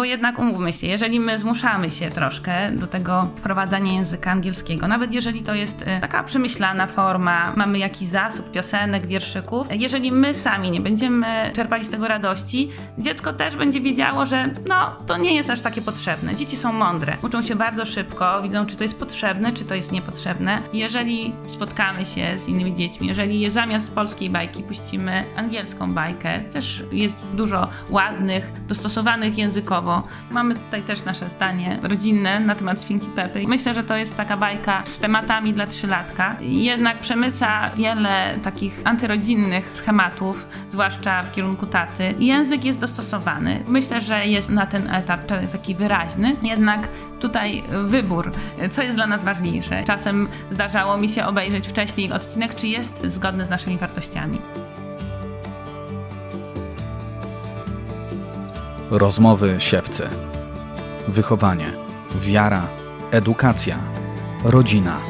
bo jednak umówmy się, jeżeli my zmuszamy się troszkę do tego wprowadzania języka angielskiego, nawet jeżeli to jest e, taka przemyślana forma, mamy jakiś zasób piosenek, wierszyków, jeżeli my sami nie będziemy czerpali z tego radości, dziecko też będzie wiedziało, że no, to nie jest aż takie potrzebne. Dzieci są mądre, uczą się bardzo szybko, widzą, czy to jest potrzebne, czy to jest niepotrzebne. Jeżeli spotkamy się z innymi dziećmi, jeżeli zamiast polskiej bajki puścimy angielską bajkę, też jest dużo ładnych, dostosowanych językowo. Mamy tutaj też nasze zdanie rodzinne na temat Świnki Pepy. Myślę, że to jest taka bajka z tematami dla trzylatka. Jednak przemyca wiele takich antyrodzinnych schematów, zwłaszcza w kierunku taty. Język jest dostosowany. Myślę, że jest na ten etap taki wyraźny. Jednak tutaj wybór, co jest dla nas ważniejsze. Czasem zdarzało mi się obejrzeć wcześniej odcinek, czy jest zgodny z naszymi wartościami. Rozmowy siewcy. Wychowanie, wiara, edukacja, rodzina.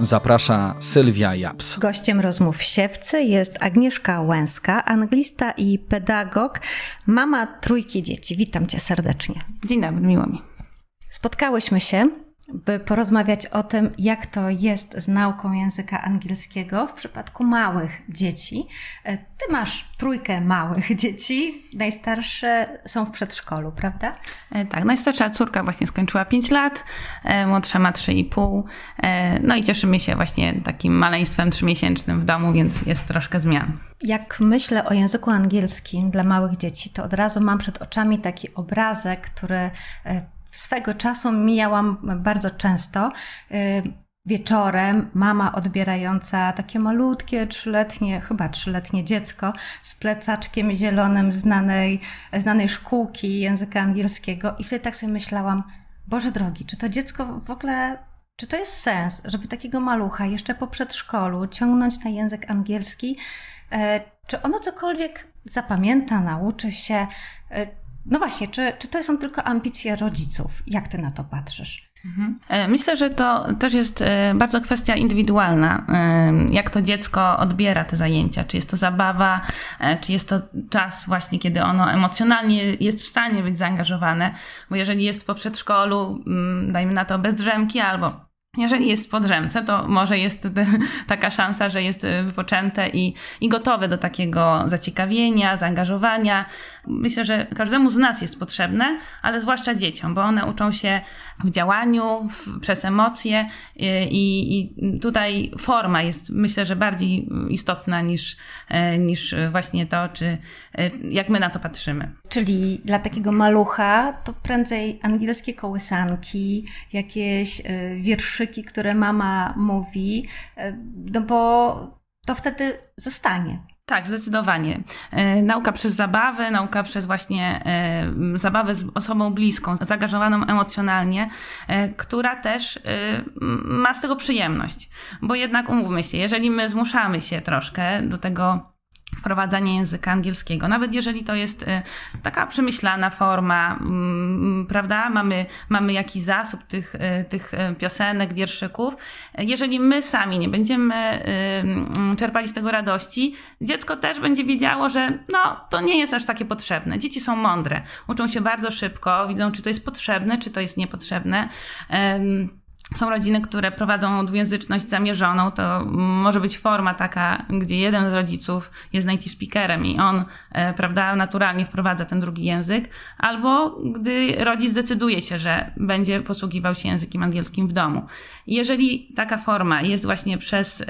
Zaprasza Sylwia Japs. Gościem rozmów siewcy jest Agnieszka Łęska, anglista i pedagog, mama trójki dzieci. Witam cię serdecznie. Dzień dobry, miło mi. Spotkałyśmy się by porozmawiać o tym, jak to jest z nauką języka angielskiego w przypadku małych dzieci. E, ty masz trójkę małych dzieci, najstarsze są w przedszkolu, prawda? E, tak, najstarsza córka właśnie skończyła 5 lat, e, młodsza ma 3,5. No i cieszymy się właśnie takim maleństwem trzymiesięcznym w domu, więc jest troszkę zmian. Jak myślę o języku angielskim dla małych dzieci, to od razu mam przed oczami taki obrazek, który swego czasu mijałam bardzo często. Y, wieczorem mama odbierająca takie malutkie, trzyletnie, chyba trzyletnie dziecko z plecaczkiem zielonym znanej, znanej szkółki języka angielskiego. I wtedy tak sobie myślałam, Boże drogi, czy to dziecko w ogóle, czy to jest sens, żeby takiego malucha jeszcze po przedszkolu ciągnąć na język angielski? E, czy ono cokolwiek zapamięta, nauczy się? No właśnie, czy, czy to są tylko ambicje rodziców? Jak ty na to patrzysz? Mhm. E, myślę, że to też jest e, bardzo kwestia indywidualna, e, jak to dziecko odbiera te zajęcia. Czy jest to zabawa, czy jest to czas właśnie, kiedy ono emocjonalnie jest w stanie być zaangażowane, bo jeżeli jest po przedszkolu, mm, dajmy na to bez drzemki albo jeżeli jest w podrzemce, to może jest taka szansa, że jest wypoczęte i, i gotowe do takiego zaciekawienia, zaangażowania. Myślę, że każdemu z nas jest potrzebne, ale zwłaszcza dzieciom, bo one uczą się w działaniu, w, przez emocje i, i, tutaj forma jest myślę, że bardziej istotna niż, e, niż właśnie to, czy e, jak my na to patrzymy. Czyli dla takiego malucha to prędzej angielskie kołysanki, jakieś e, wierszyki, które mama mówi, no bo to wtedy zostanie. Tak, zdecydowanie. E, nauka przez zabawę, nauka przez właśnie e, zabawę z osobą bliską, zaangażowaną emocjonalnie, e, która też ma z tego przyjemność. Bo jednak umówmy się, jeżeli my zmuszamy się troszkę do tego wprowadzanie języka angielskiego. Nawet jeżeli to jest y, taka przemyślana forma, mm, prawda, mamy, mamy jakiś zasób tych, y, tych y, piosenek, wierszyków, jeżeli my sami nie będziemy mm, czerpali z tego radości, dziecko też będzie wiedziało, że no, to nie jest aż takie potrzebne. Dzieci są mądre, uczą się bardzo szybko, widzą, czy to jest potrzebne, czy to jest niepotrzebne. Są rodziny, które prowadzą dwujęzyczność zamierzoną. To może być forma taka, gdzie jeden z rodziców jest native speakerem i on, e, prawda, naturalnie wprowadza ten drugi język, albo gdy rodzic decyduje się, że będzie posługiwał się językiem angielskim w domu. Jeżeli taka forma jest właśnie przez y,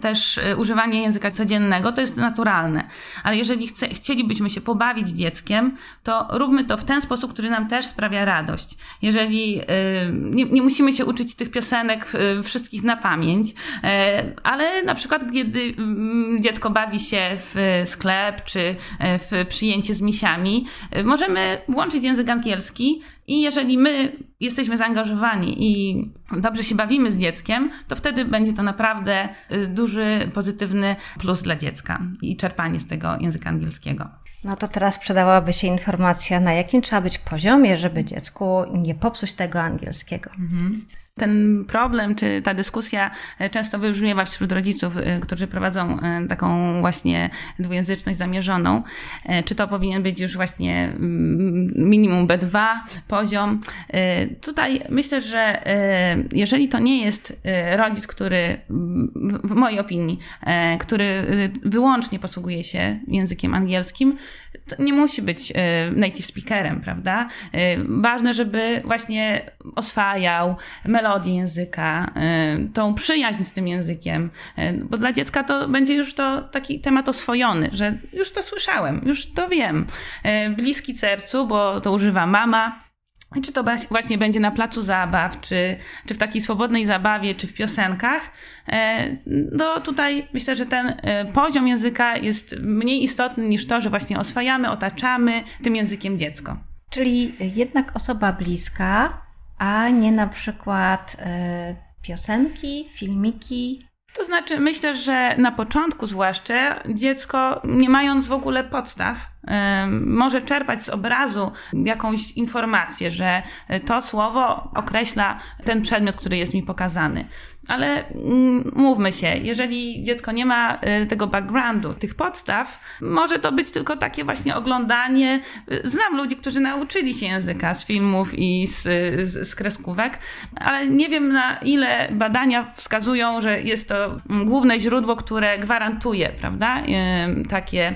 też y, używanie języka codziennego, to jest naturalne. Ale jeżeli chce, chcielibyśmy się pobawić dzieckiem, to róbmy to w ten sposób, który nam też sprawia radość. Jeżeli nie, nie musimy się uczyć tych piosenek wszystkich na pamięć, ale na przykład, kiedy mm, dziecko bawi się w sklep czy w przyjęcie z misiami, możemy włączyć język angielski i jeżeli my jesteśmy zaangażowani i dobrze się bawimy z dzieckiem, to wtedy będzie to naprawdę duży, pozytywny plus dla dziecka i czerpanie z tego języka angielskiego. No to teraz przydałaby się informacja, na jakim trzeba być poziomie, żeby dziecku nie popsuć tego angielskiego. Mhm. Ten problem, czy ta dyskusja e, często wybrzmiewa wśród rodziców, e, którzy prowadzą e, taką właśnie dwujęzyczność zamierzoną. Czy to powinien być już właśnie mm, minimum B2 poziom. Tutaj myślę, że jeżeli to nie jest rodzic, który w mojej opinii, który wyłącznie posługuje się językiem angielskim, to nie musi być native speakerem, prawda? Ważne, żeby właśnie oswajał melodię języka, y, tą przyjaźń z tym językiem, y, bo dla dziecka to będzie już to taki temat oswojony, że już to słyszałem, już to wiem. Y, bliski sercu, bo to używa mama, czy to właśnie będzie na placu zabaw, czy, czy w takiej swobodnej zabawie, czy w piosenkach, no tutaj myślę, że ten poziom języka jest mniej istotny niż to, że właśnie oswajamy, otaczamy tym językiem dziecko. Czyli jednak osoba bliska, a nie na przykład y, piosenki, filmiki. To znaczy, myślę, że na początku zwłaszcza dziecko, nie mając w ogóle podstaw, może czerpać z obrazu jakąś informację, że to słowo określa ten przedmiot, który jest mi pokazany. Ale mm, mówmy się, jeżeli dziecko nie ma y, tego backgroundu, tych podstaw, może to być tylko takie właśnie oglądanie. Y, znam ludzi, którzy nauczyli się języka z filmów i z, z, z kreskówek, ale nie wiem na ile badania wskazują, że jest to główne źródło, które gwarantuje, prawda, takie,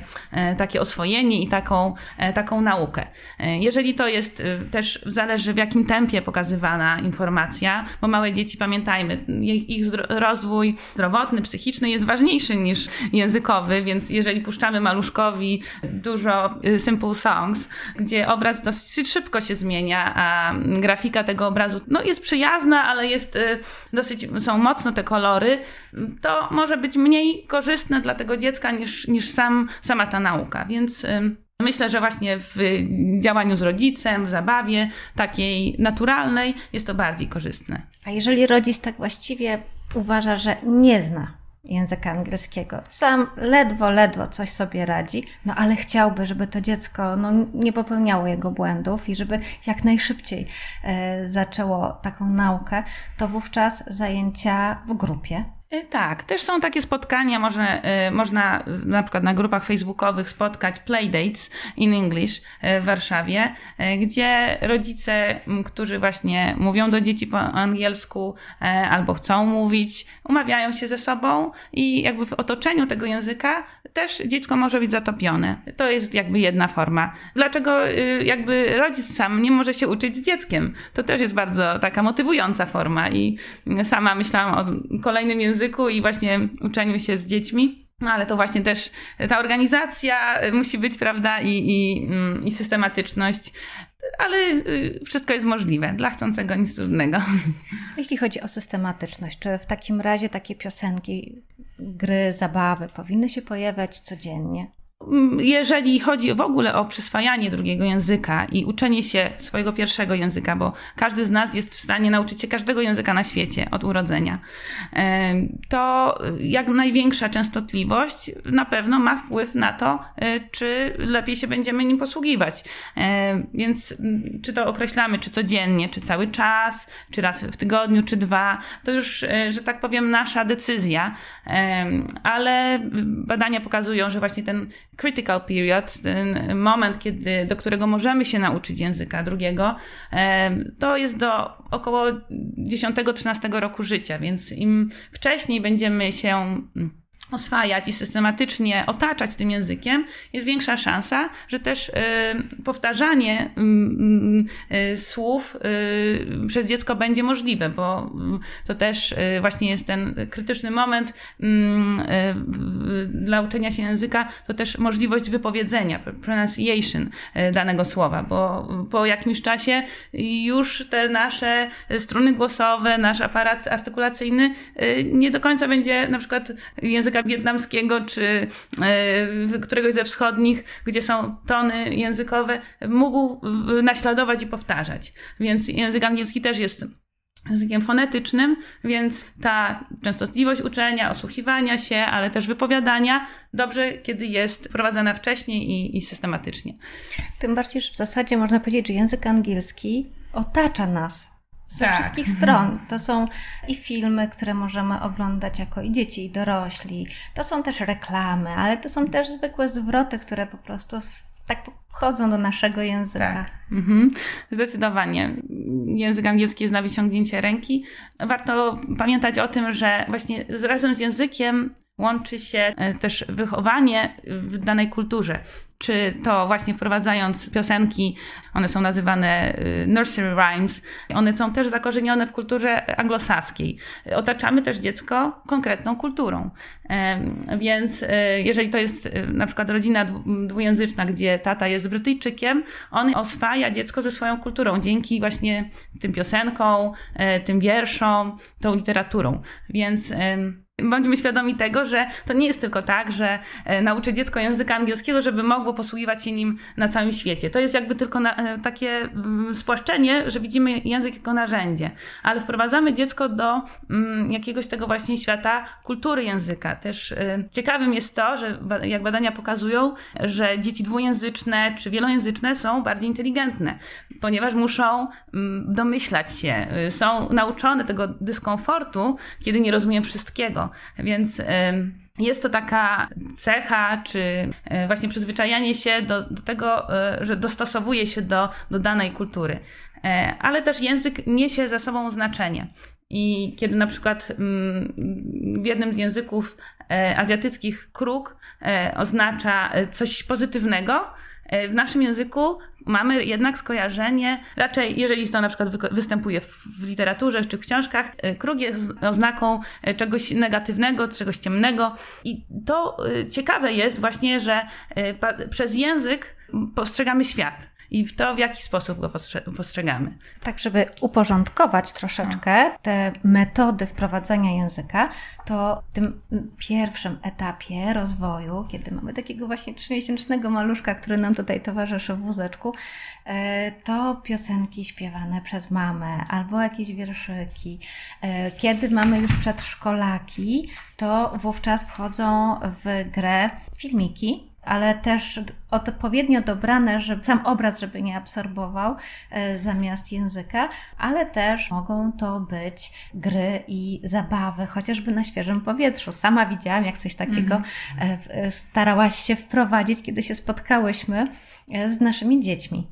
y, takie oswojenie i taką, taką naukę. Jeżeli to jest też, zależy w jakim tempie pokazywana informacja, bo małe dzieci, pamiętajmy, ich rozwój zdrowotny, psychiczny jest ważniejszy niż językowy, więc jeżeli puszczamy maluszkowi dużo simple songs, gdzie obraz dosyć szybko się zmienia, a grafika tego obrazu no, jest przyjazna, ale jest dosyć, są mocno te kolory, to może być mniej korzystne dla tego dziecka niż, niż sam, sama ta nauka. Więc Myślę, że właśnie w działaniu z rodzicem, w zabawie takiej naturalnej jest to bardziej korzystne. A jeżeli rodzic tak właściwie uważa, że nie zna języka angielskiego, sam ledwo, ledwo coś sobie radzi, no ale chciałby, żeby to dziecko no, nie popełniało jego błędów i żeby jak najszybciej e, zaczęło taką naukę, to wówczas zajęcia w grupie tak, też są takie spotkania, może, y, można na przykład na grupach facebookowych spotkać Playdates in English y, w Warszawie, gdzie rodzice, którzy właśnie mówią do dzieci po angielsku albo chcą mówić, umawiają się ze sobą i jakby w otoczeniu tego języka też dziecko może być zatopione. To jest jakby jedna forma. Dlaczego jakby rodzic sam nie może się uczyć z dzieckiem? To też jest bardzo taka motywująca forma i sama myślałam o kolejnym języku, języku i właśnie uczeniu się z dziećmi. No ale to właśnie też ta organizacja musi być, prawda, i, i, mm, i systematyczność. Ale y, wszystko jest możliwe. Dla chcącego nic trudnego. Jeśli chodzi o systematyczność, czy w takim razie takie piosenki, gry, zabawy powinny się pojawiać codziennie? Jeżeli chodzi w ogóle o przyswajanie drugiego języka i uczenie się swojego pierwszego języka, bo każdy z nas jest w stanie nauczyć się każdego języka na świecie od urodzenia, to jak największa częstotliwość na pewno ma wpływ na to, e, czy lepiej się będziemy nim posługiwać. Więc czy to określamy, czy codziennie, czy cały czas, czy raz w tygodniu, czy dwa, to już, e, że tak powiem, nasza decyzja. Ale badania pokazują, że właśnie ten critical period, ten moment, kiedy, do którego możemy się nauczyć języka drugiego, to jest do około 10-13 roku życia, więc im wcześniej będziemy się oswajać i systematycznie otaczać tym językiem, jest większa szansa, że też y, powtarzanie y, y, słów przez dziecko będzie możliwe, bo to też właśnie jest ten krytyczny moment dla uczenia się języka, to też możliwość wypowiedzenia, pronunciation danego słowa, bo po jakimś czasie już te nasze struny głosowe, nasz aparat artykulacyjny nie do końca będzie na przykład języka języka wietnamskiego czy e, któregoś ze wschodnich, gdzie są tony językowe, mógł naśladować i powtarzać. Więc język angielski też jest językiem fonetycznym, więc ta częstotliwość uczenia, osłuchiwania się, ale też wypowiadania dobrze, kiedy jest prowadzona wcześniej i, i systematycznie. Tym bardziej, że w zasadzie można powiedzieć, że język angielski otacza nas ze tak. wszystkich stron. To są i filmy, które możemy oglądać jako i dzieci, i dorośli. To są też reklamy, ale to są też zwykłe zwroty, które po prostu tak wchodzą do naszego języka. Tak. Mhm. Zdecydowanie. Język angielski jest na wyciągnięcie ręki. Warto pamiętać o tym, że właśnie razem z językiem łączy się e, też wychowanie w danej kulturze. Czy to właśnie wprowadzając piosenki, one są nazywane e, nursery rhymes, one są też zakorzenione w kulturze anglosaskiej. Otaczamy też dziecko konkretną kulturą. Więc e, jeżeli to jest na przykład rodzina dwujęzyczna, gdzie tata jest Brytyjczykiem, on oswaja dziecko ze swoją kulturą dzięki właśnie tym piosenkom, tym wierszom, tą literaturą. Więc Bądźmy świadomi tego, że to nie jest tylko tak, że e, nauczę dziecko języka angielskiego, żeby mogło posługiwać się nim na całym świecie. To jest jakby tylko na, e, takie mm, spłaszczenie, że widzimy język jako narzędzie, ale wprowadzamy dziecko do mm, jakiegoś tego właśnie świata kultury języka. Też e, ciekawym jest to, że jak badania pokazują, że dzieci dwujęzyczne czy wielojęzyczne są bardziej inteligentne, ponieważ muszą mm, domyślać się, są nauczone tego dyskomfortu, kiedy nie rozumiem wszystkiego więc jest to taka cecha, czy e, właśnie przyzwyczajanie się do, do tego, e, że dostosowuje się do, do danej kultury. E, ale też język niesie za sobą znaczenie. I kiedy na przykład w jednym z języków azjatyckich kruk oznacza coś pozytywnego, w naszym języku mamy jednak skojarzenie, raczej jeżeli to na przykład występuje w literaturze czy w książkach, y, kruk jest oznaką y, czegoś negatywnego, czegoś ciemnego. I to ciekawe jest właśnie, że przez język postrzegamy świat i w to, w jaki sposób go postrzegamy. Tak, żeby uporządkować troszeczkę no. te metody wprowadzania języka, to w tym pierwszym etapie rozwoju, kiedy mamy takiego właśnie trzymiesięcznego maluszka, który nam tutaj towarzyszy w wózeczku, e, to piosenki śpiewane przez mamę albo jakieś wierszyki. E, kiedy mamy już przedszkolaki, to wówczas wchodzą w grę filmiki, ale też odpowiednio dobrane, żeby sam obraz, żeby nie absorbował e, zamiast języka, ale też mogą to być gry i zabawy, chociażby na świeżym powietrzu. Sama widziałam, jak coś takiego mm -hmm. starałaś się wprowadzić, kiedy się spotkałyśmy z naszymi dziećmi.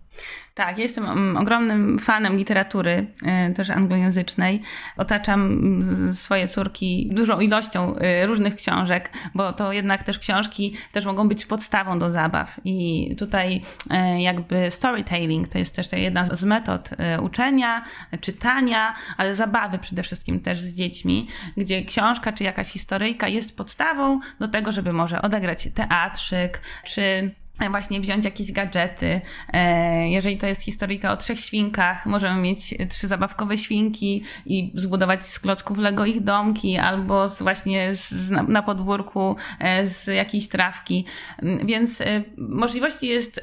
Tak, ja jestem mm, ogromnym fanem literatury, e, też anglojęzycznej. Otaczam mm, swoje córki dużą ilością e, różnych książek, bo to jednak też książki też mogą być podstawą do zabaw. I tutaj e, jakby storytelling to jest też jedna z metod uczenia, czytania, ale zabawy przede wszystkim też z dziećmi, gdzie książka czy jakaś historyjka jest podstawą do tego, żeby może odegrać teatrzyk, czy właśnie wziąć jakieś gadżety. E, jeżeli to jest historyjka o trzech świnkach, możemy mieć trzy zabawkowe świnki i zbudować z klocków Lego ich domki, albo z właśnie z, na podwórku e, z jakiejś trawki. Mm, więc e, możliwości jest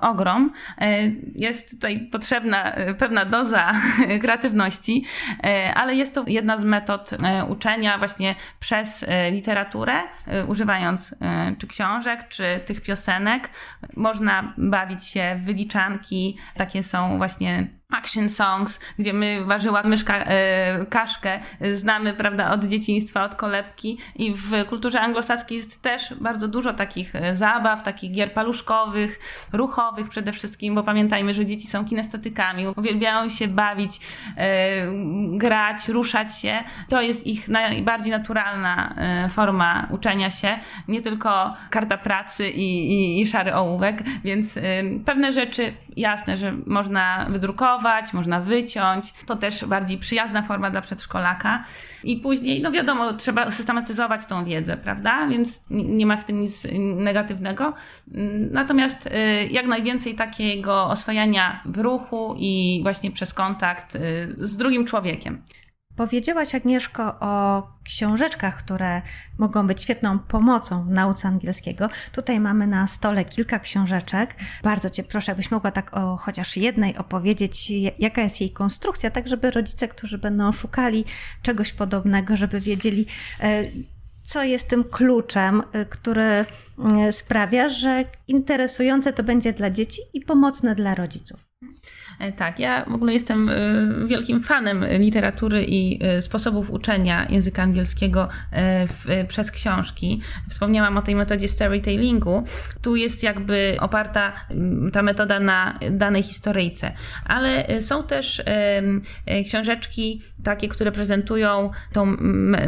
ogrom. Jest tutaj potrzebna pewna doza kreatywności, ale jest to jedna z metod uczenia właśnie przez literaturę, używając czy książek, czy tych piosenek, Można bawić się w wyliczanki, takie są właśnie action songs, gdzie my warzyła myszka e, kaszkę znamy, prawda, od dzieciństwa, od kolebki i w kulturze anglosaskiej jest też bardzo dużo takich e, zabaw, takich gier paluszkowych, ruchowych przede wszystkim, bo pamiętajmy, że dzieci są kinestetykami, uwielbiają się bawić, e, grać, ruszać się. To jest ich najbardziej naturalna e, forma uczenia się, nie tylko karta pracy i, i, i szary ołówek, więc e, pewne rzeczy jasne, że można wydrukować, można wyciąć. To też bardziej przyjazna forma dla przedszkolaka. I później, no wiadomo, trzeba systematyzować tą wiedzę, prawda? Więc nie ma w tym nic negatywnego. Natomiast y, jak najwięcej takiego oswajania w ruchu i właśnie przez kontakt y, z drugim człowiekiem. Powiedziałaś, Agnieszko, o książeczkach, które mogą być świetną pomocą w nauce angielskiego. Tutaj mamy na stole kilka książeczek. Bardzo Cię proszę, jakbyś mogła tak o chociaż jednej opowiedzieć, jaka jest jej konstrukcja, tak żeby rodzice, którzy będą szukali czegoś podobnego, żeby wiedzieli, e, co jest tym kluczem, e, który e, sprawia, że interesujące to będzie dla dzieci i pomocne dla rodziców. E, tak, ja w ogóle jestem e, wielkim fanem literatury i e, sposobów uczenia języka angielskiego w, przez książki. Wspomniałam o tej metodzie storytellingu. Tu jest jakby oparta ta metoda na danej historyjce, ale są też książeczki takie, które prezentują tą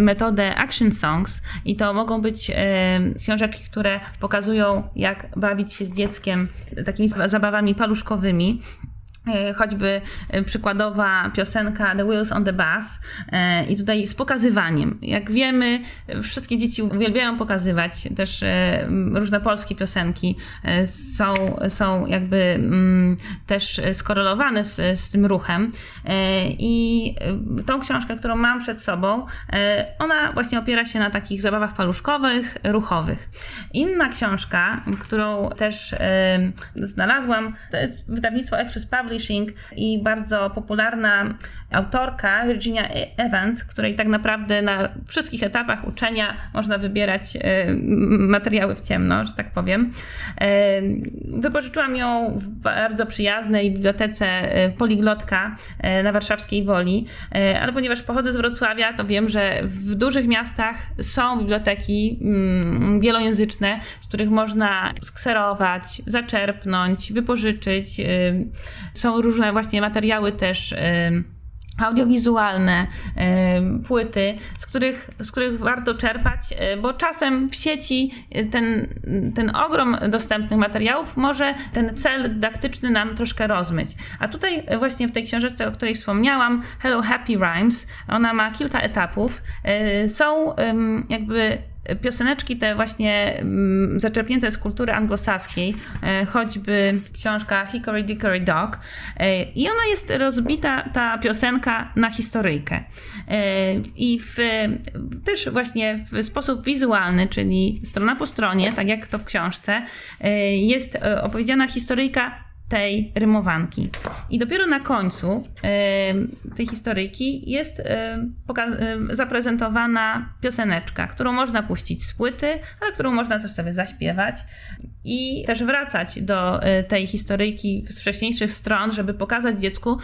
metodę action songs i to mogą być książeczki, które pokazują jak bawić się z dzieckiem takimi zabawami paluszkowymi. E, choćby e, przykładowa piosenka The Wheels on the Bus e, i tutaj z pokazywaniem. Jak wiemy, wszystkie dzieci uwielbiają pokazywać, też różne polskie piosenki są, są jakby mm, też skorelowane z, z tym ruchem i tą książkę, którą mam przed sobą, ona właśnie opiera się na takich zabawach paluszkowych, ruchowych. Inna książka, którą też znalazłam, to jest wydawnictwo Express Publishing Publishing i bardzo popularna autorka Virginia Evans, której tak naprawdę na wszystkich etapach uczenia można wybierać e, materiały w ciemno, że tak powiem. E, wypożyczyłam ją w bardzo przyjaznej bibliotece e, Poliglotka na warszawskiej Woli, ale ponieważ pochodzę z Wrocławia, to wiem, że w dużych miastach są biblioteki mm, wielojęzyczne, z których można skserować, zaczerpnąć, wypożyczyć. Są różne właśnie materiały też audiowizualne, płyty, z których, z których warto czerpać, e, bo czasem w sieci ten, ten ogrom dostępnych materiałów może ten cel dydaktyczny nam troszkę rozmyć. A tutaj właśnie w tej książeczce, o której wspomniałam, Hello Happy Rhymes, ona ma kilka etapów. E, są jakby pioseneczki te właśnie mm, zaczerpnięte z kultury anglosaskiej, e, choćby książka Hickory Dickory Dog e, i ona jest rozbita, ta piosenka, na historyjkę. E, I w, też właśnie w sposób wizualny, czyli strona po stronie, tak jak to w książce, jest opowiedziana historyjka tej rymowanki. I dopiero na końcu y, tej historyjki jest y, y, zaprezentowana pioseneczka, którą można puścić z płyty, ale którą można też sobie zaśpiewać i też wracać do tej historyjki z wcześniejszych stron, żeby pokazać dziecku,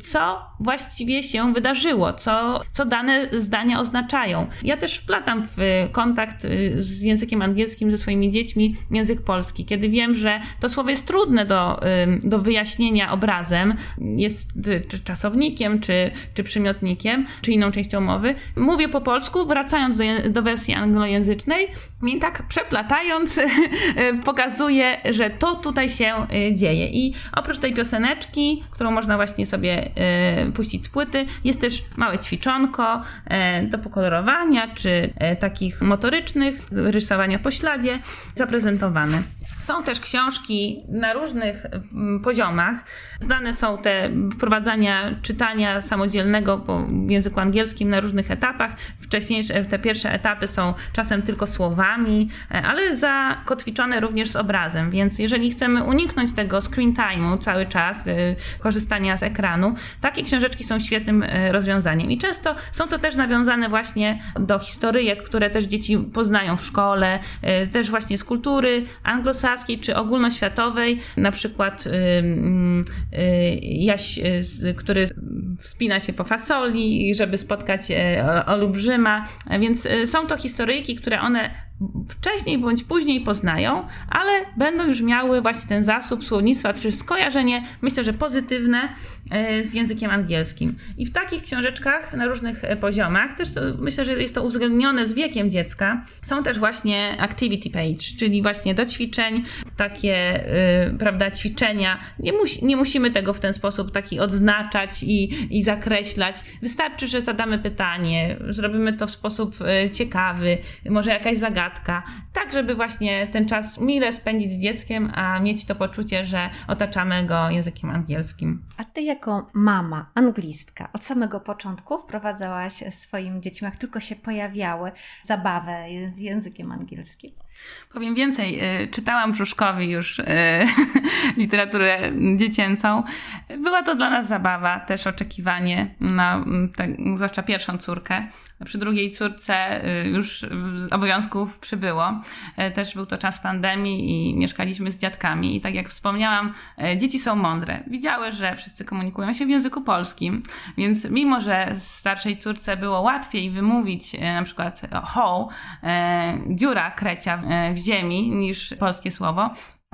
co właściwie się wydarzyło, co, co dane zdania oznaczają. Ja też wplatam w kontakt y, z językiem angielskim ze swoimi dziećmi język polski, kiedy wiem, że to słowo jest trudne do, do wyjaśnienia obrazem, jest czy czasownikiem, czy, czy przymiotnikiem, czy inną częścią mowy. Mówię po polsku, wracając do, do wersji anglojęzycznej i tak przeplatając pokazuję, że to tutaj się y, dzieje. I oprócz tej pioseneczki, którą można właśnie sobie e, puścić z płyty. Jest też małe ćwiczonko e, do pokolorowania, czy e, takich motorycznych, rysowania po śladzie, zaprezentowane. Są też książki na różnych mm, poziomach. Znane są te wprowadzania czytania samodzielnego po języku angielskim na różnych etapach. Wcześniejsze, te pierwsze etapy są czasem tylko słowami, ale zakotwiczone również z obrazem, więc jeżeli chcemy uniknąć tego screen time'u cały czas, korzystania z ekranu. Takie książeczki są świetnym e, rozwiązaniem i często są to też nawiązane właśnie do historyjek, które też dzieci poznają w szkole, e, też właśnie z kultury anglosaskiej czy ogólnoświatowej, na przykład e, Jaś, który wspina się po fasoli, żeby spotkać olbrzyma, więc są to historyjki, które one wcześniej bądź później poznają, ale będą już miały właśnie ten zasób słownictwa, czy skojarzenie, myślę, że pozytywne. e, z językiem angielskim. I w takich książeczkach na różnych e, poziomach, też to, myślę, że jest to uwzględnione z wiekiem dziecka, są też właśnie activity page, czyli właśnie do ćwiczeń, takie, yy, prawda, ćwiczenia. Nie, musi, nie musimy tego w ten sposób taki odznaczać i, i zakreślać. Wystarczy, że zadamy pytanie, zrobimy to w sposób ciekawy, może jakaś zagadka, tak żeby właśnie ten czas mile spędzić z dzieckiem, a mieć to poczucie, że otaczamy go językiem angielskim. A ty jako mama, anglistka, od samego początku wprowadzałaś swoim dzieciom, jak tylko się pojawiały, zabawę z językiem angielskim? Powiem więcej, y, czytałam Brzuszkowi już y, literaturę dziecięcą. Była to dla nas zabawa, też oczekiwanie na mm, te, zwłaszcza pierwszą córkę. Przy drugiej córce y, już obowiązków przybyło. Też był to czas pandemii i mieszkaliśmy z dziadkami. I tak jak wspomniałam, dzieci są mądre. Widziały, że wszyscy komunikują się w języku polskim, więc mimo, że starszej córce było łatwiej wymówić na przykład ho, dziura krecia w ziemi niż polskie słowo,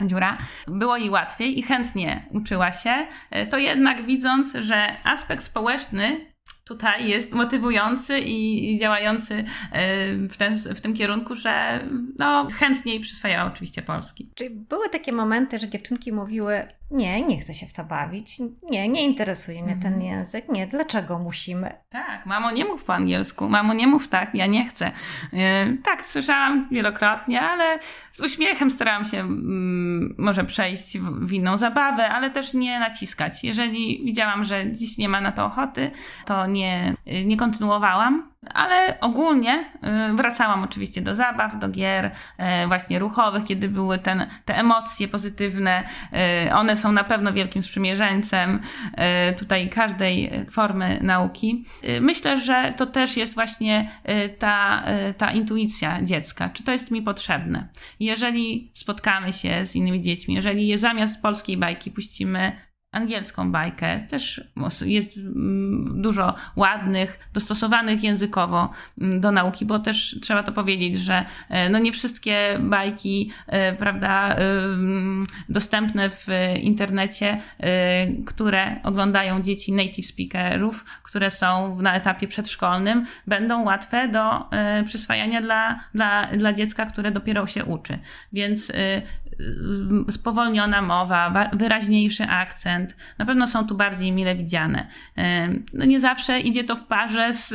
dziura, było jej łatwiej i chętnie uczyła się, to jednak widząc, że aspekt społeczny tutaj jest motywujący i działający e, w, ten, w tym kierunku, że no, chętniej przyswajała oczywiście Polski. Czy były takie momenty, że dziewczynki mówiły, nie, nie chcę się w to bawić, nie, nie interesuje mnie ten mhm. język, nie, dlaczego musimy? Tak, mamo nie mów po angielsku, mamo nie mów tak, ja nie chcę. E, tak, słyszałam wielokrotnie, ale z uśmiechem starałam się mm, może przejść w inną zabawę, ale też nie naciskać. Jeżeli widziałam, że dziś nie ma na to ochoty, to nie, nie kontynuowałam ale ogólnie y, wracałam oczywiście do zabaw, do gier y, właśnie ruchowych, kiedy były ten, te emocje pozytywne. Y, one są na pewno wielkim sprzymierzeńcem tutaj każdej formy nauki. Myślę, że to też jest właśnie ta, ta intuicja dziecka. Czy to jest mi potrzebne? Jeżeli spotkamy się z innymi dziećmi, jeżeli zamiast polskiej bajki puścimy angielską bajkę. Też jest mm, dużo ładnych, dostosowanych językowo mm, do nauki, bo też trzeba to powiedzieć, że e, no nie wszystkie bajki, e, prawda, dostępne w internecie, e, które oglądają dzieci native speakerów, które są na etapie przedszkolnym, będą łatwe do przyswajania dla, dla, dla dziecka, które dopiero się uczy. Więc spowolniona mowa, wyraźniejszy akcent, na pewno są tu bardziej mile widziane. No nie zawsze idzie to w parze z,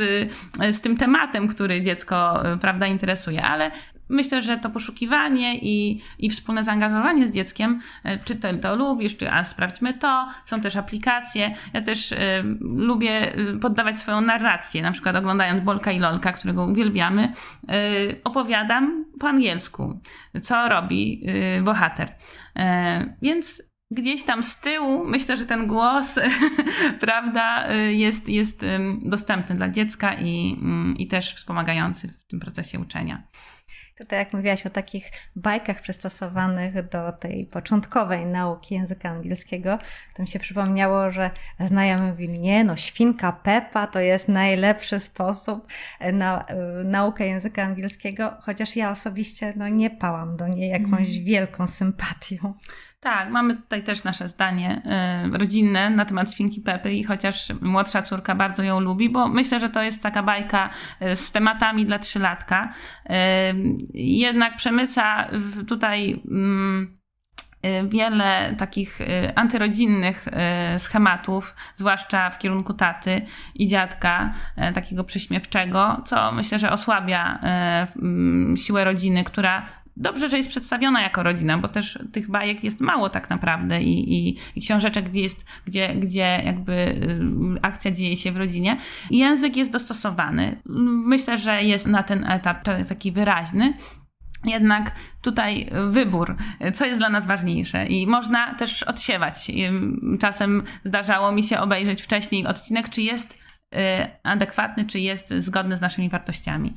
z tym tematem, który dziecko prawda, interesuje, ale myślę, że to poszukiwanie i, i wspólne zaangażowanie z dzieckiem, e, czy to lubisz, czy a sprawdźmy to, są też aplikacje. Ja też y, lubię e, poddawać swoją narrację, na przykład oglądając Bolka i Lolka, którego uwielbiamy, y, opowiadam po angielsku, co robi y, bohater. Więc gdzieś tam z tyłu myślę, że ten głos, prawda, jest, jest dostępny dla dziecka i, mm, i też wspomagający w tym procesie uczenia. Tutaj jak mówiłaś o takich bajkach przystosowanych do tej początkowej nauki języka angielskiego, to mi się przypomniało, że znajomy mówili, nie no, świnka Pepa to jest najlepszy sposób na y, naukę języka angielskiego, chociaż ja osobiście no, nie pałam do niej jakąś mm. wielką sympatią. Tak, mamy tutaj też nasze zdanie y, rodzinne na temat świnki Pepy i chociaż młodsza córka bardzo ją lubi, bo myślę, że to jest taka bajka y, z tematami dla trzylatka, y, jednak przemyca tutaj mm, wiele takich antyrodzinnych schematów, zwłaszcza w kierunku taty i dziadka, takiego prześmiewczego, co myślę, że osłabia mm, siłę rodziny, która dobrze, że jest przedstawiona jako rodzina, bo też tych bajek jest mało tak naprawdę i, i, i książeczek, gdzie jest, gdzie, gdzie jakby y, akcja dzieje się w rodzinie. Język jest dostosowany. Myślę, że jest na ten etap taki wyraźny. Jednak tutaj wybór, co jest dla nas ważniejsze, i można też odsiewać. Czasem zdarzało mi się obejrzeć wcześniej odcinek, czy jest y, adekwatny, czy jest zgodny z naszymi wartościami.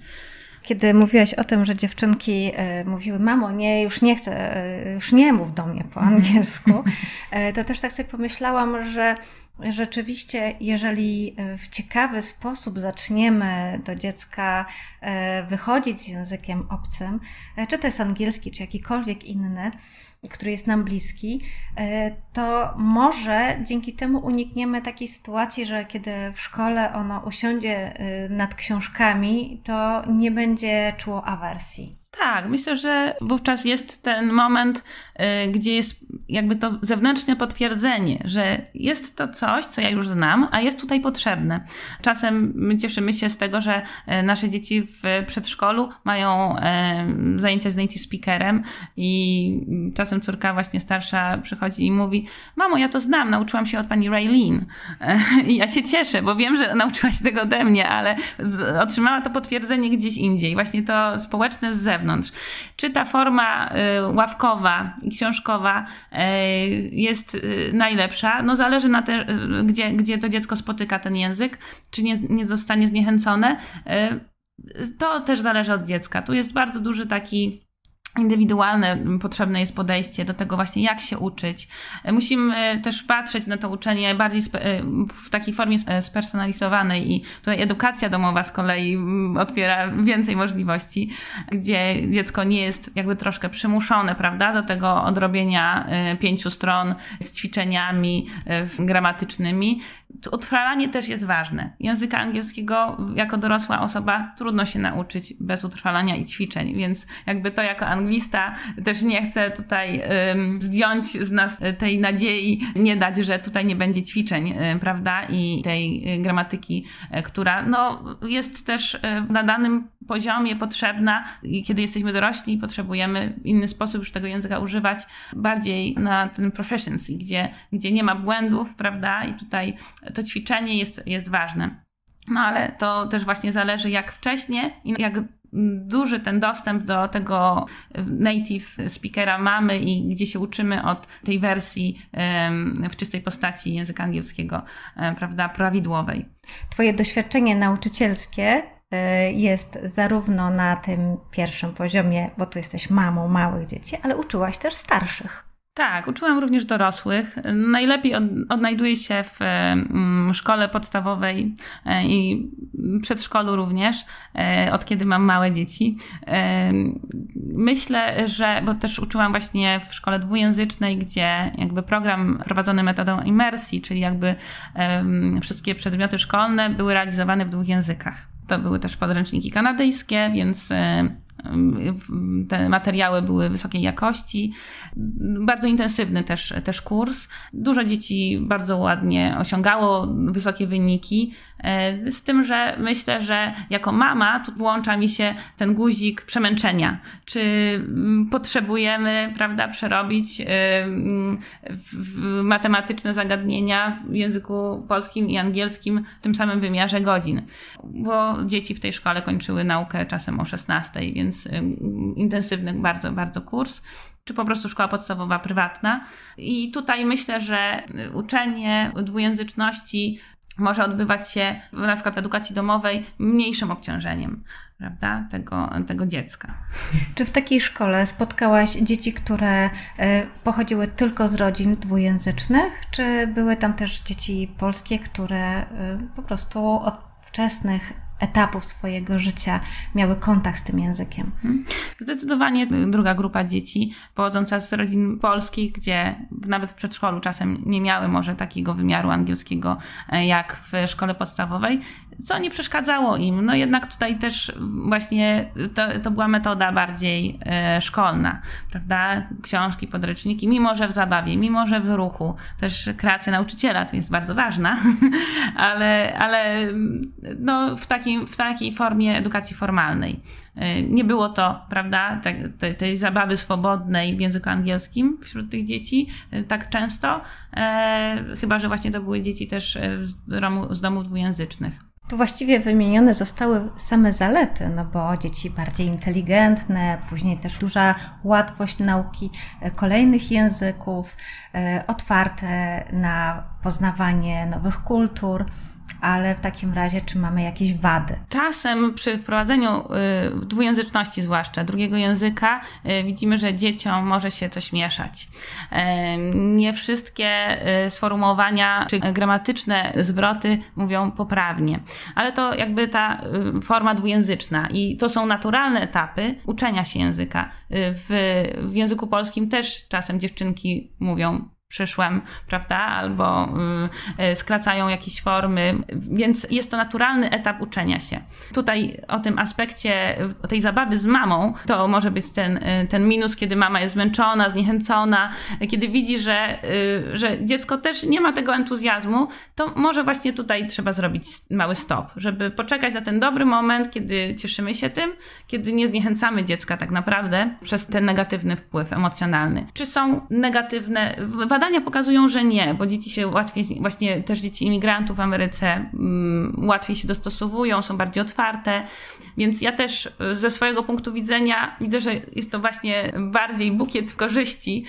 Kiedy mówiłaś o tym, że dziewczynki e, mówiły, mamo, nie, już nie chcę, e, już nie mów do mnie po angielsku, e, to też tak sobie pomyślałam, że rzeczywiście, jeżeli w ciekawy sposób zaczniemy do dziecka wychodzić z językiem obcym, czy to jest angielski, czy jakikolwiek inny, który jest nam bliski, e, to może dzięki temu unikniemy takiej sytuacji, że kiedy w szkole ono usiądzie e, nad książkami, to nie będzie czuło awersji. Tak, myślę, że wówczas jest ten moment, y, gdzie jest jakby to zewnętrzne potwierdzenie, że jest to coś, co ja już znam, a jest tutaj potrzebne. Czasem my cieszymy się z tego, że y, nasze dzieci w przedszkolu mają y, zajęcia z native speakerem i czasem córka właśnie starsza przychodzi i mówi: Mamo, ja to znam, nauczyłam się od pani Raylene. I ja się cieszę, bo wiem, że nauczyła się tego ode mnie, ale otrzymała to potwierdzenie gdzieś indziej. Właśnie to społeczne z zewnątrz wewnątrz. Czy ta forma ławkowa i książkowa jest najlepsza? No zależy na te, gdzie, gdzie to dziecko spotyka ten język, czy nie, nie zostanie zniechęcone. To też zależy od dziecka. Tu jest bardzo duży taki indywidualne potrzebne jest podejście do tego właśnie, jak się uczyć. Musimy też patrzeć na to uczenie bardziej w takiej formie spersonalizowanej i tutaj edukacja domowa z kolei otwiera więcej możliwości, gdzie dziecko nie jest jakby troszkę przymuszone, prawda, do tego odrobienia e, pięciu stron z ćwiczeniami e, gramatycznymi, Utrwalanie też jest ważne. Języka angielskiego jako dorosła osoba trudno się nauczyć bez utrwalania i ćwiczeń, więc jakby to jako anglista też nie chcę tutaj um, zdjąć z nas tej nadziei, nie dać, że tutaj nie będzie ćwiczeń, prawda, i tej y, gramatyki, e, która no, jest też na danym poziomie potrzebna i kiedy jesteśmy dorośli potrzebujemy w inny sposób już tego języka używać, bardziej na ten proficiency, gdzie, gdzie nie ma błędów, prawda, i tutaj to ćwiczenie jest, jest ważne. No ale to też właśnie zależy jak wcześnie i jak duży ten dostęp do tego native speakera mamy i gdzie się uczymy od tej wersji w czystej postaci języka angielskiego, prawda, prawidłowej. Twoje doświadczenie nauczycielskie e, jest zarówno na tym pierwszym poziomie, bo tu jesteś mamą małych dzieci, ale uczyłaś też starszych. Tak, uczyłam również dorosłych. Najlepiej od, odnajduję się w mm, szkole podstawowej e, i przedszkolu również, e, od kiedy mam małe dzieci. E, myślę, że, bo też uczyłam właśnie w szkole dwujęzycznej, gdzie jakby program prowadzony metodą imersji, czyli jakby wszystkie przedmioty szkolne były realizowane w dwóch językach. To były też podręczniki kanadyjskie, więc te materiały były wysokiej jakości. Bardzo intensywny też, też kurs. Dużo dzieci bardzo ładnie osiągało wysokie wyniki. E, z tym, że myślę, że jako mama tu włącza mi się ten guzik przemęczenia. Czy mm, potrzebujemy, prawda, przerobić matematyczne zagadnienia w języku polskim i angielskim w tym samym wymiarze godzin? Bo dzieci w tej szkole kończyły naukę czasem o 16, więc intensywny bardzo, bardzo kurs czy po prostu szkoła podstawowa prywatna. I tutaj myślę, że uczenie dwujęzyczności może odbywać się na przykład w edukacji domowej mniejszym obciążeniem prawda, tego, tego dziecka. Czy w takiej szkole spotkałaś dzieci, które e, pochodziły tylko z rodzin dwujęzycznych, czy były tam też dzieci polskie, które e, po prostu od wczesnych etapów swojego życia miały kontakt z tym językiem. Mhm. Zdecydowanie druga grupa dzieci pochodząca z rodzin polskich, gdzie nawet w przedszkolu czasem nie miały może takiego wymiaru angielskiego e, jak w szkole podstawowej, co nie przeszkadzało im. No jednak tutaj też właśnie to, to była metoda bardziej e, szkolna, prawda? Książki, podręczniki, mimo że w zabawie, mimo że w ruchu, też kreacja nauczyciela tu jest bardzo ważna, ale, ale no, w, takim, w takiej formie edukacji formalnej. E, nie było to, prawda, te, te, tej zabawy swobodnej w języku angielskim wśród tych dzieci e, tak często, e, chyba że właśnie to były dzieci też z, domu, z domów dwujęzycznych. Tu właściwie wymienione zostały same zalety, no bo dzieci bardziej inteligentne, później też duża łatwość nauki e, kolejnych języków, e, otwarte na poznawanie nowych kultur ale w takim razie, czy mamy jakieś wady? Czasem przy wprowadzeniu y, dwujęzyczności, zwłaszcza drugiego języka, y, widzimy, że dzieciom może się coś mieszać. Y, nie wszystkie sformułowania czy gramatyczne zwroty mówią poprawnie, ale to jakby ta forma dwujęzyczna i to są naturalne etapy uczenia się języka. W, w języku polskim też czasem dziewczynki mówią przyszłem, prawda, albo y, y, skracają jakieś formy, więc jest to naturalny etap uczenia się. Tutaj o tym aspekcie tej zabawy z mamą, to może być ten, y, ten minus, kiedy mama jest zmęczona, zniechęcona, kiedy widzi, że, że dziecko też nie ma tego entuzjazmu, to może właśnie tutaj trzeba zrobić mały stop, żeby poczekać na ten dobry moment, kiedy cieszymy się tym, kiedy nie zniechęcamy dziecka tak naprawdę przez ten negatywny wpływ emocjonalny. Czy są negatywne, badania pokazują, że nie, bo dzieci się łatwiej, właśnie też dzieci imigrantów w Ameryce mm, łatwiej się dostosowują, są bardziej otwarte, więc ja też ze swojego punktu widzenia widzę, że jest to właśnie bardziej bukiet korzyści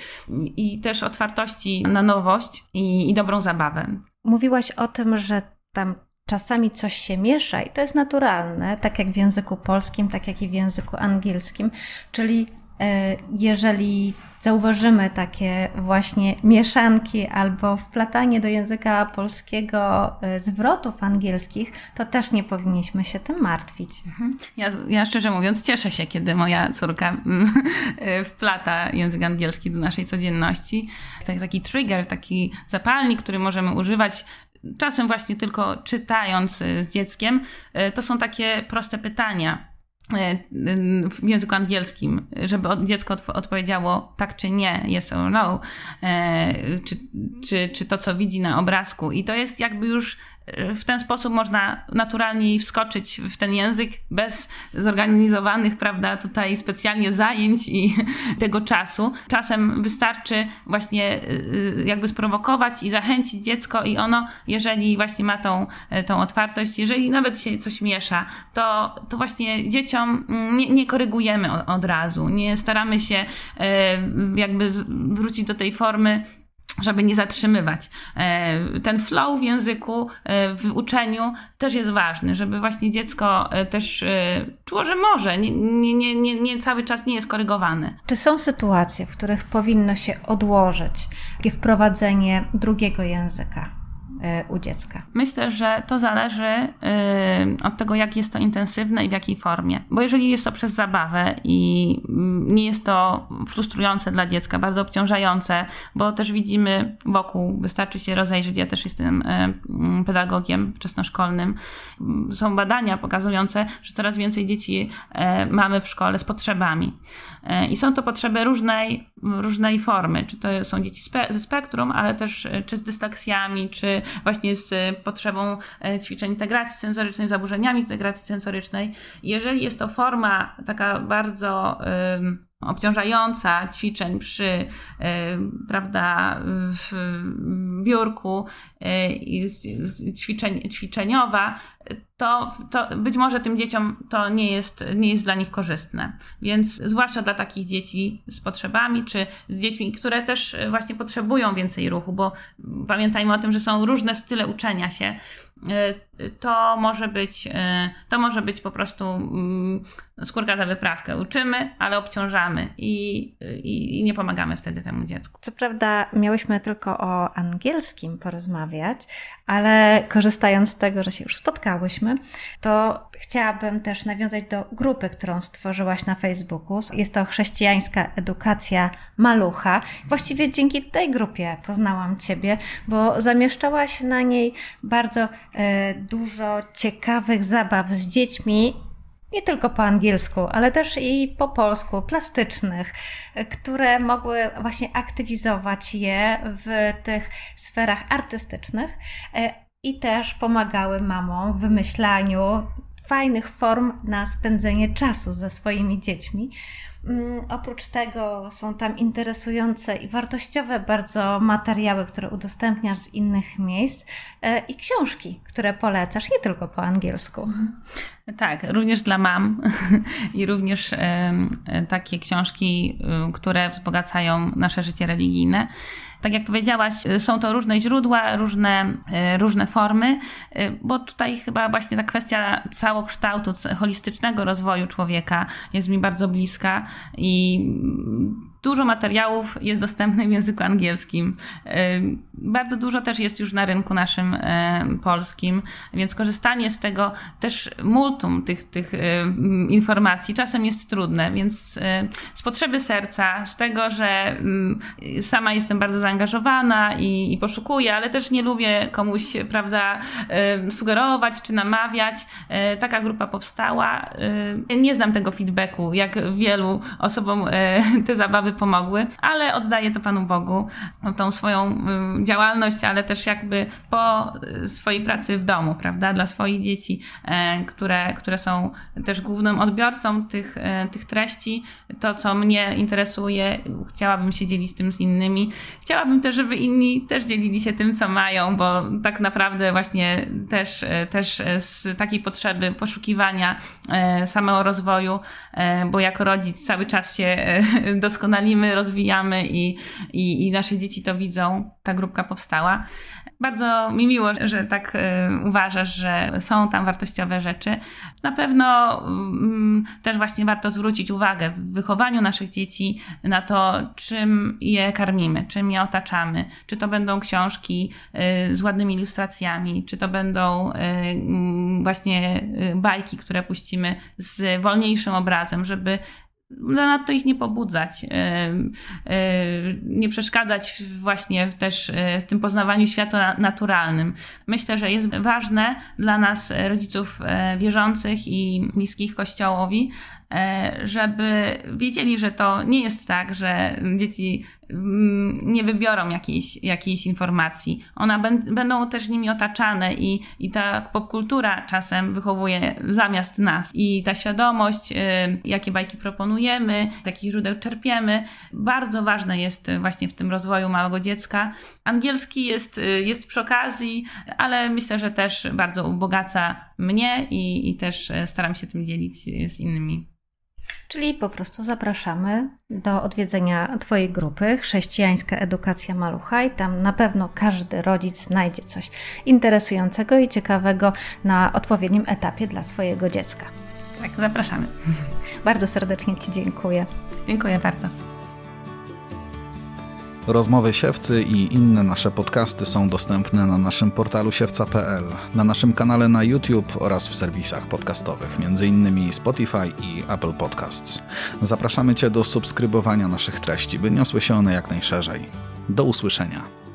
i też otwartości na nowość i, i dobrą zabawę. Mówiłaś o tym, że tam czasami coś się miesza i to jest naturalne, tak jak w języku polskim, tak jak i w języku angielskim, czyli jeżeli zauważymy takie właśnie mieszanki albo wplatanie do języka polskiego e, zwrotów angielskich, to też nie powinniśmy się tym martwić. Mhm. Ja, ja szczerze mówiąc cieszę się, kiedy moja córka mm, e, wplata język angielski do naszej codzienności. Taki trigger, taki zapalnik, który możemy używać czasem właśnie tylko czytając z dzieckiem, to są takie proste pytania w języku angielskim, żeby dziecko odpowiedziało tak czy nie, yes or no, czy, czy, czy to, co widzi na obrazku. I to jest jakby już w ten sposób można naturalnie wskoczyć w ten język bez zorganizowanych, prawda, tutaj specjalnie zajęć i tego czasu. Czasem wystarczy właśnie y, jakby sprowokować i zachęcić dziecko i ono, jeżeli właśnie ma tą, tą otwartość, jeżeli nawet się coś miesza, to, to właśnie dzieciom nie, nie korygujemy od, od razu, nie staramy się y, jakby wrócić do tej formy żeby nie zatrzymywać. E, ten flow w języku, e, w uczeniu też jest ważny, żeby właśnie dziecko e, też czuło, że może, nie, nie, nie, nie cały czas nie jest korygowane. Czy są sytuacje, w których powinno się odłożyć takie wprowadzenie drugiego języka? U dziecka? Myślę, że to zależy e, od tego, jak jest to intensywne i w jakiej formie. Bo jeżeli jest to przez zabawę i mm, nie jest to frustrujące dla dziecka, bardzo obciążające, bo też widzimy wokół, wystarczy się rozejrzeć, ja też jestem e, mm, pedagogiem wczesnoszkolnym. Są badania pokazujące, że coraz więcej dzieci mamy w szkole z potrzebami. I są to potrzeby różnej, różnej formy. Czy to są dzieci ze spektrum, ale też czy z dysleksjami, czy właśnie z potrzebą e, ćwiczeń integracji sensorycznej, zaburzeniami integracji sensorycznej. Jeżeli jest to forma taka bardzo obciążająca ćwiczeń przy, prawda, w biurku ćwiczeń, ćwiczeniowa, to, to być może tym dzieciom to nie jest, nie jest dla nich korzystne. Więc zwłaszcza dla takich dzieci z potrzebami, czy z dziećmi, które też właśnie potrzebują więcej ruchu, bo pamiętajmy o tym, że są różne style uczenia się. To może być, to może być po prostu mm, skórka za wyprawkę. Uczymy, ale obciążamy i, i, i, nie pomagamy wtedy temu dziecku. Co prawda, miałyśmy tylko o angielskim porozmawiać, ale korzystając z tego, że się już spotkałyśmy, to chciałabym też nawiązać do grupy, którą stworzyłaś na Facebooku. Jest to chrześcijańska edukacja malucha. Właściwie dzięki tej grupie poznałam Ciebie, bo zamieszczałaś na niej bardzo e, dużo ciekawych zabaw z dziećmi nie tylko po angielsku, ale też i po polsku, plastycznych, które mogły właśnie aktywizować je w tych sferach artystycznych e, i też pomagały mamom w wymyślaniu fajnych form na spędzenie czasu ze swoimi dziećmi. Mm, oprócz tego są tam interesujące i wartościowe bardzo materiały, które udostępniasz z innych miejsc e, i książki, które polecasz nie tylko po angielsku. Tak, również dla mam i również takie książki, y, które wzbogacają nasze życie religijne. Tak jak powiedziałaś, są to różne źródła, różne, y, różne formy, y, bo tutaj chyba właśnie ta kwestia całokształtu, holistycznego rozwoju człowieka jest mi bardzo bliska i Dużo materiałów jest dostępnych w języku angielskim. Bardzo dużo też jest już na rynku naszym polskim, więc korzystanie z tego też multum tych, tych informacji czasem jest trudne, więc z potrzeby serca, z tego, że sama jestem bardzo zaangażowana i, i poszukuję, ale też nie lubię komuś, prawda, sugerować czy namawiać. E, taka grupa powstała. Nie znam tego feedbacku, jak wielu osobom e, te zabawy pomogły, ale oddaję to Panu Bogu, tą swoją działalność, ale też jakby po swojej pracy w domu, prawda, dla swoich dzieci, które, które są też głównym odbiorcą tych, tych treści. To, co mnie interesuje, chciałabym się dzielić tym z innymi. Chciałabym też, żeby inni też dzielili się tym, co mają, bo tak naprawdę właśnie też, też z takiej potrzeby poszukiwania e, samego rozwoju, e, bo jako rodzic cały czas się e, doskonalimy, rozwijamy i, i, i nasze dzieci to widzą. Ta grupka powstała. Bardzo mi miło, że tak uważasz, że są tam wartościowe rzeczy. Na pewno mm, też właśnie warto zwrócić uwagę w wychowaniu naszych dzieci na to, czym je karmimy, czym je otaczamy. Czy to będą książki z ładnymi ilustracjami, czy to będą mm, właśnie bajki, które puścimy z wolniejszym obrazem, żeby zanadto ich nie pobudzać, nie przeszkadzać właśnie też w tym poznawaniu świata naturalnym. Myślę, że jest ważne dla nas, rodziców e, wierzących i bliskich Kościołowi, e, żeby wiedzieli, że to nie jest tak, że dzieci nie wybiorą jakiejś, jakiejś informacji. One będą też nimi otaczane i, i ta popkultura czasem wychowuje zamiast nas. I ta świadomość, y, jakie bajki proponujemy, z jakich źródeł czerpiemy, bardzo ważne jest właśnie w tym rozwoju małego dziecka. Angielski jest, y, jest przy okazji, ale myślę, że też bardzo ubogaca mnie i, i też y, staram się tym dzielić z innymi. Czyli po prostu zapraszamy do odwiedzenia Twojej grupy Chrześcijańska Edukacja Maluchaj. Tam na pewno każdy rodzic znajdzie coś interesującego i ciekawego na odpowiednim etapie dla swojego dziecka. Tak, zapraszamy. Bardzo serdecznie Ci dziękuję. Dziękuję bardzo. Rozmowy Siewcy i inne nasze podcasty są dostępne na naszym portalu siewca.pl, na naszym kanale na YouTube oraz w serwisach podcastowych, m.in. Spotify i Apple Podcasts. Zapraszamy Cię do subskrybowania naszych treści, by niosły się one jak najszerzej. Do usłyszenia.